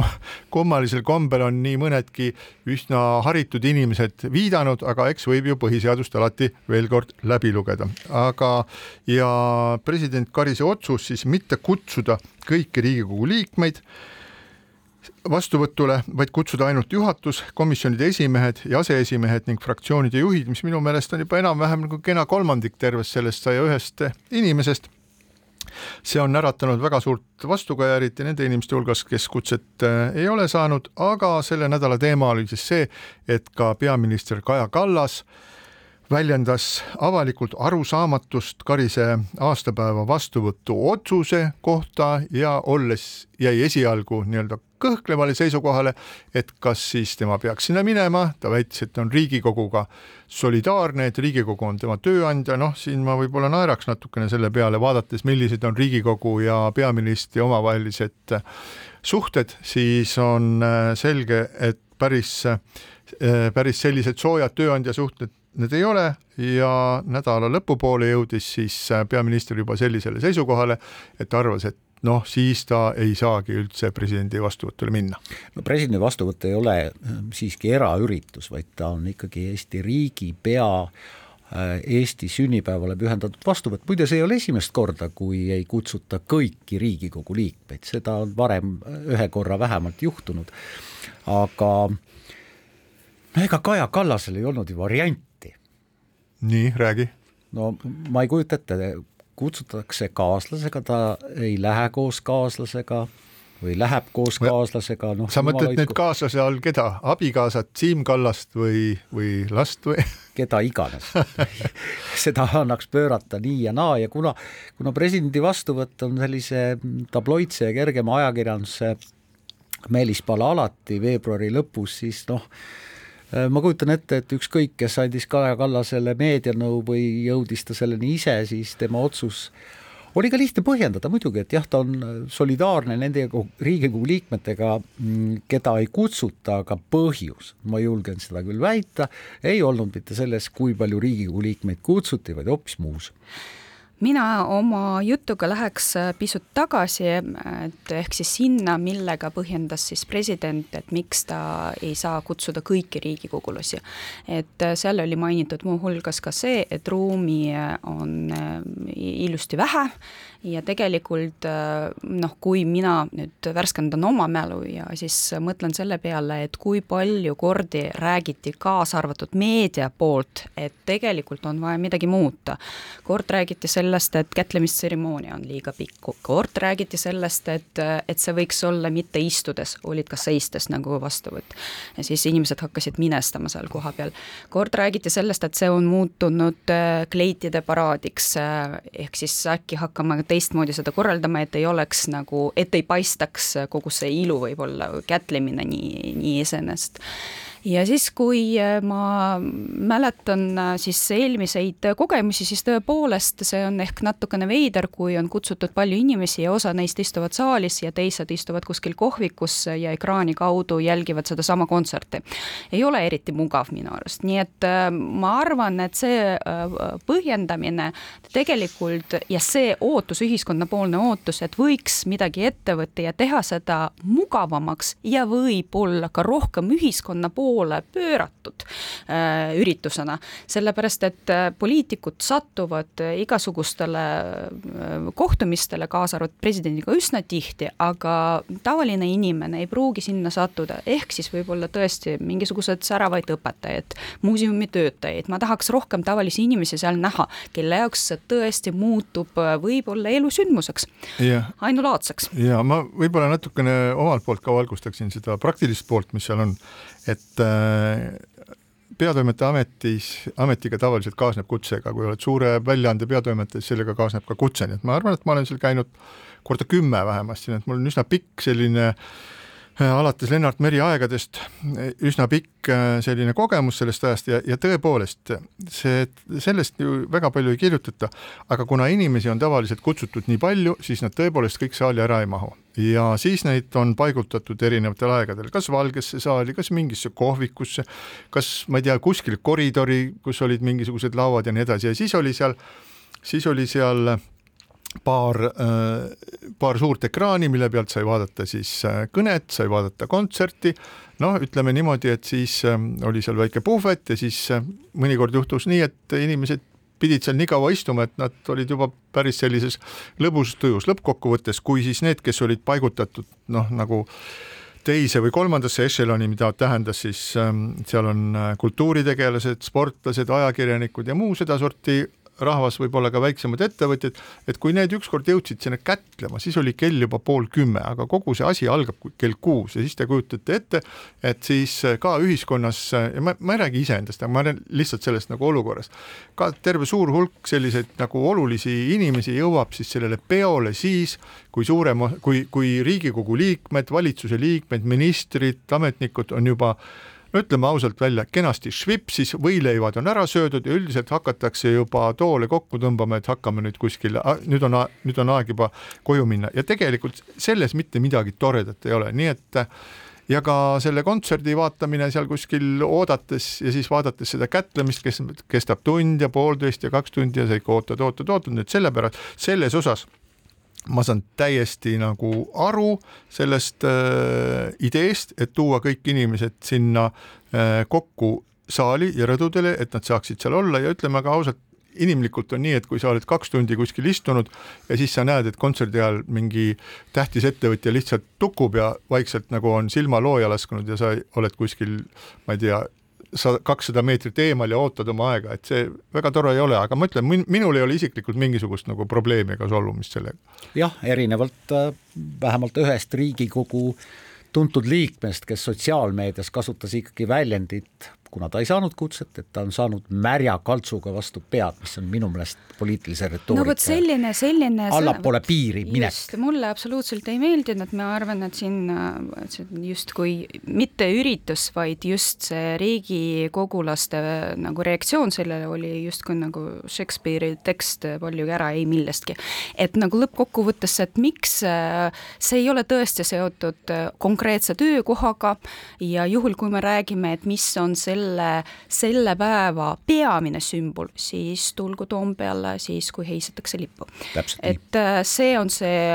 kummalisel kombel on nii mõnedki üsna haritud inimesed viidanud, aga eks võib ju põhiseadust alati veel kord läbi lugeda. aga, ja president Karise otsus siis mitte kutsuda kõiki Riigikogu liikmeid vastuvõtule, vaid kutsuda ainult juhatus, komisjonide esimehed ja aseesimehed ning fraktsioonide juhid, mis minu meelest on juba enam-vähem nagu kena kolmandik tervest sellest saja ühest inimesest. see on äratanud väga suurt vastukaja, eriti nende inimeste hulgas, kes kutset äh, ei ole saanud, aga selle nädala teema oli siis see, et ka peaminister Kaja Kallas väljendas avalikult arusaamatust Karise aastapäeva vastuvõtu otsuse kohta ja olles, jäi esialgu nii-öelda kõhklevale seisukohale, et kas siis tema peaks sinna minema, ta väitis, et on Riigikoguga solidaarne, et Riigikogu on tema tööandja, noh, siin ma võib-olla naeraks natukene selle peale, vaadates, millised on Riigikogu ja peaministri omavahelised suhted, siis on äh, selge, et päris, äh, päris sellised soojad tööandja suhted need ei ole ja nädala lõpupoole jõudis siis äh, peaminister juba sellisele seisukohale, et arvas, et noh, siis ta ei saagi üldse presidendi vastuvõtule minna. no presidendi vastuvõtt ei ole äh, siiski eraüritus, vaid ta on ikkagi Eesti riigipea äh, Eesti sünnipäevale pühendatud vastuvõtt, muide see ei ole esimest korda, kui ei kutsuta kõiki Riigikogu liikmeid, seda on varem ühe korra vähemalt juhtunud, aga no ega Kaja Kallasel ei olnud ju varianti. Nii, räägi. no ma ei kujuta ette, kutsutakse kaaslasega, ta ei lähe koos kaaslasega või läheb koos kaaslasega, noh. sa mõtled nüüd kaaslase all keda, abikaasat, Siim Kallast või, või last või? <laughs> keda iganes <laughs> seda annaks pöörata nii ja naa ja kuna, kuna presidendi vastuvõtt on sellise tabloidse ja kergema ajakirjanduse meelispala alati veebruari lõpus, siis noh, ma kujutan ette, et ükskõik, kes andis Kaja Kallasele meedianõu või jõudis ta selleni ise, siis tema otsus oli ka lihtne põhjendada muidugi, et jah, ta on solidaarne nende Riigikogu liikmetega, mm, keda ei kutsuta, aga põhjus, ma julgen seda küll väita, ei olnud mitte selles, kui palju Riigikogu liikmeid kutsuti, vaid hoopis muus mina oma jutuga läheks äh, pisut tagasi, et ehk siis sinna, millega põhjendas siis president, et miks ta ei saa kutsuda kõiki riigikogulasi. et äh, seal oli mainitud muuhulgas ka see, et ruumi äh, on ilusti vähe ja tegelikult noh, kui mina nüüd värskendan oma mälu ja siis mõtlen selle peale, et kui palju kordi räägiti, kaasa arvatud meedia poolt, et tegelikult on vaja midagi muuta. kord räägiti selle sellest, et kätlemistseremoonia on liiga pikk, kord räägiti sellest, et, et see võiks olla mitte istudes, olid ka seistes nagu vastuvõtt. ja siis inimesed hakkasid minestama seal kohapeal. kord räägiti sellest, et see on muutunud äh, kleitide paraadiks, äh, ehk siis äkki hakkame teistmoodi seda korraldama, et ei oleks nagu, et ei paistaks kogu see ilu võib-olla, kätlemine nii, nii iseenesest ja siis, kui äh, ma mäletan äh, siis eelmiseid kogemusi, siis tõepoolest see on ehk natukene veider, kui on kutsutud palju inimesi ja osa neist istuvad saalis ja teised istuvad kuskil kohvikus ja ekraani kaudu jälgivad sedasama kontserti. ei ole eriti mugav minu arust, nii et äh, ma arvan, et see põhjendamine tegelikult ja see ootus, ühiskonnapoolne ootus, et võiks midagi ette võtta ja teha seda mugavamaks ja võib-olla ka rohkem ühiskonna poole poole pööratud äh, üritusena, sellepärast et äh, poliitikud satuvad igasugustele äh, kohtumistele, kaasa arvatud presidendiga, üsna tihti, aga tavaline inimene ei pruugi sinna sattuda, ehk siis võib-olla tõesti mingisugused säravaid õpetajaid, muuseumi töötajaid, ma tahaks rohkem tavalisi inimesi seal näha, kelle jaoks see tõesti muutub võib-olla elusündmuseks, ainulaadseks. ja ma võib-olla natukene omalt poolt ka valgustaksin seda praktilist poolt, mis seal on, et äh, peatoimetaja ametis, ametiga tavaliselt kaasneb kutsega, kui oled suure väljaande peatoimetaja, siis sellega kaasneb ka kutse, nii et ma arvan, et ma olen seal käinud korda kümme vähemasti, nii et mul on üsna pikk selline Äh, alates Lennart Meri aegadest äh, üsna pikk äh, selline kogemus sellest ajast ja, ja tõepoolest see, sellest ju väga palju ei kirjutata, aga kuna inimesi on tavaliselt kutsutud nii palju, siis nad tõepoolest kõik saali ära ei mahu. ja siis neid on paigutatud erinevatel aegadel, kas Valgesse saali, kas mingisse kohvikusse, kas ma ei tea, kuskil koridori, kus olid mingisugused lauad ja nii edasi ja siis oli seal, siis oli seal paar, äh, paar suurt ekraani, mille pealt sai vaadata siis äh, kõnet, sai vaadata kontserti, noh, ütleme niimoodi, et siis äh, oli seal väike puhvet ja siis mõnikord juhtus nii, et inimesed pidid seal nii kaua istuma, et nad olid juba päris sellises lõbusas tujus. Lõppkokkuvõttes, kui siis need, kes olid paigutatud noh, nagu teise või kolmandasse ešeloni, mida tähendas siis ähm, seal on kultuuritegelased, sportlased, ajakirjanikud ja muu sedasorti rahvas, võib-olla ka väiksemad ettevõtjad, et kui need ükskord jõudsid sinna kätlema, siis oli kell juba pool kümme, aga kogu see asi algab kell kuus ja siis te kujutate ette, et siis ka ühiskonnas, ja ma, ma ei räägi iseendast, ma räägin lihtsalt sellest nagu olukorrast, ka terve suur hulk selliseid nagu olulisi inimesi jõuab siis sellele peole siis, kui suurem, kui, kui Riigikogu liikmed, valitsuse liikmed, ministrid, ametnikud on juba no ütleme ausalt välja, kenasti švipsis, võileivad on ära söödud ja üldiselt hakatakse juba toole kokku tõmbama, et hakkame nüüd kuskil, nüüd on, nüüd on aeg juba koju minna. Ja tegelikult selles mitte midagi toredat ei ole, nii et ja ka selle kontserdi vaatamine seal kuskil oodates ja siis vaadates seda kätlemist, kes kestab tund ja poolteist ja kaks tundi ja sa ikka ootad, ootad, ootad, nüüd sellepärast selles osas ma saan täiesti nagu aru sellest äh, ideest, et tuua kõik inimesed sinna äh, kokku saali ja rõdudele, et nad saaksid seal olla ja ütleme ka ausalt, inimlikult on nii, et kui sa oled kaks tundi kuskil istunud ja siis sa näed, et kontserdi ajal mingi tähtis ettevõtja lihtsalt tukub ja vaikselt nagu on silma looja lasknud ja sa oled kuskil, ma ei tea, sa kakssada meetrit eemal ja ootad oma aega, et see väga tore ei ole, aga ma ütlen, minul ei ole isiklikult mingisugust nagu probleemi ega solvumist sellega. jah, erinevalt äh, vähemalt ühest Riigikogu tuntud liikmest, kes sotsiaalmeedias kasutas ikkagi väljendit kuna ta ei saanud kutset, et ta on saanud märja kaltsuga vastu pead, mis on minu meelest poliitilise retoorika no vot selline, selline allapoole piiri minek. mulle absoluutselt ei meeldinud, ma arvan, et siin justkui mitte üritus, vaid just see riigikogulaste nagu reaktsioon sellele oli justkui nagu Shakespeare'i tekst paljugi ära ei millestki. et nagu lõppkokkuvõttes, et miks see ei ole tõesti seotud konkreetse töökohaga ja juhul, kui me räägime, et mis on selle selle, selle päeva peamine sümbol, siis tulgu Toompeale siis, kui heisatakse lippu. et äh, see on see,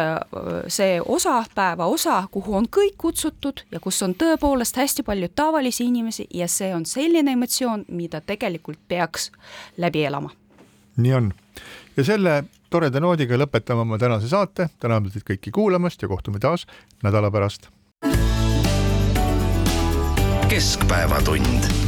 see osa, päeva osa, kuhu on kõik kutsutud ja kus on tõepoolest hästi palju tavalisi inimesi ja see on selline emotsioon, mida tegelikult peaks läbi elama. nii on ja selle toreda noodiga lõpetame oma tänase saate, täname teid kõiki kuulamast ja kohtume taas nädala pärast. keskpäevatund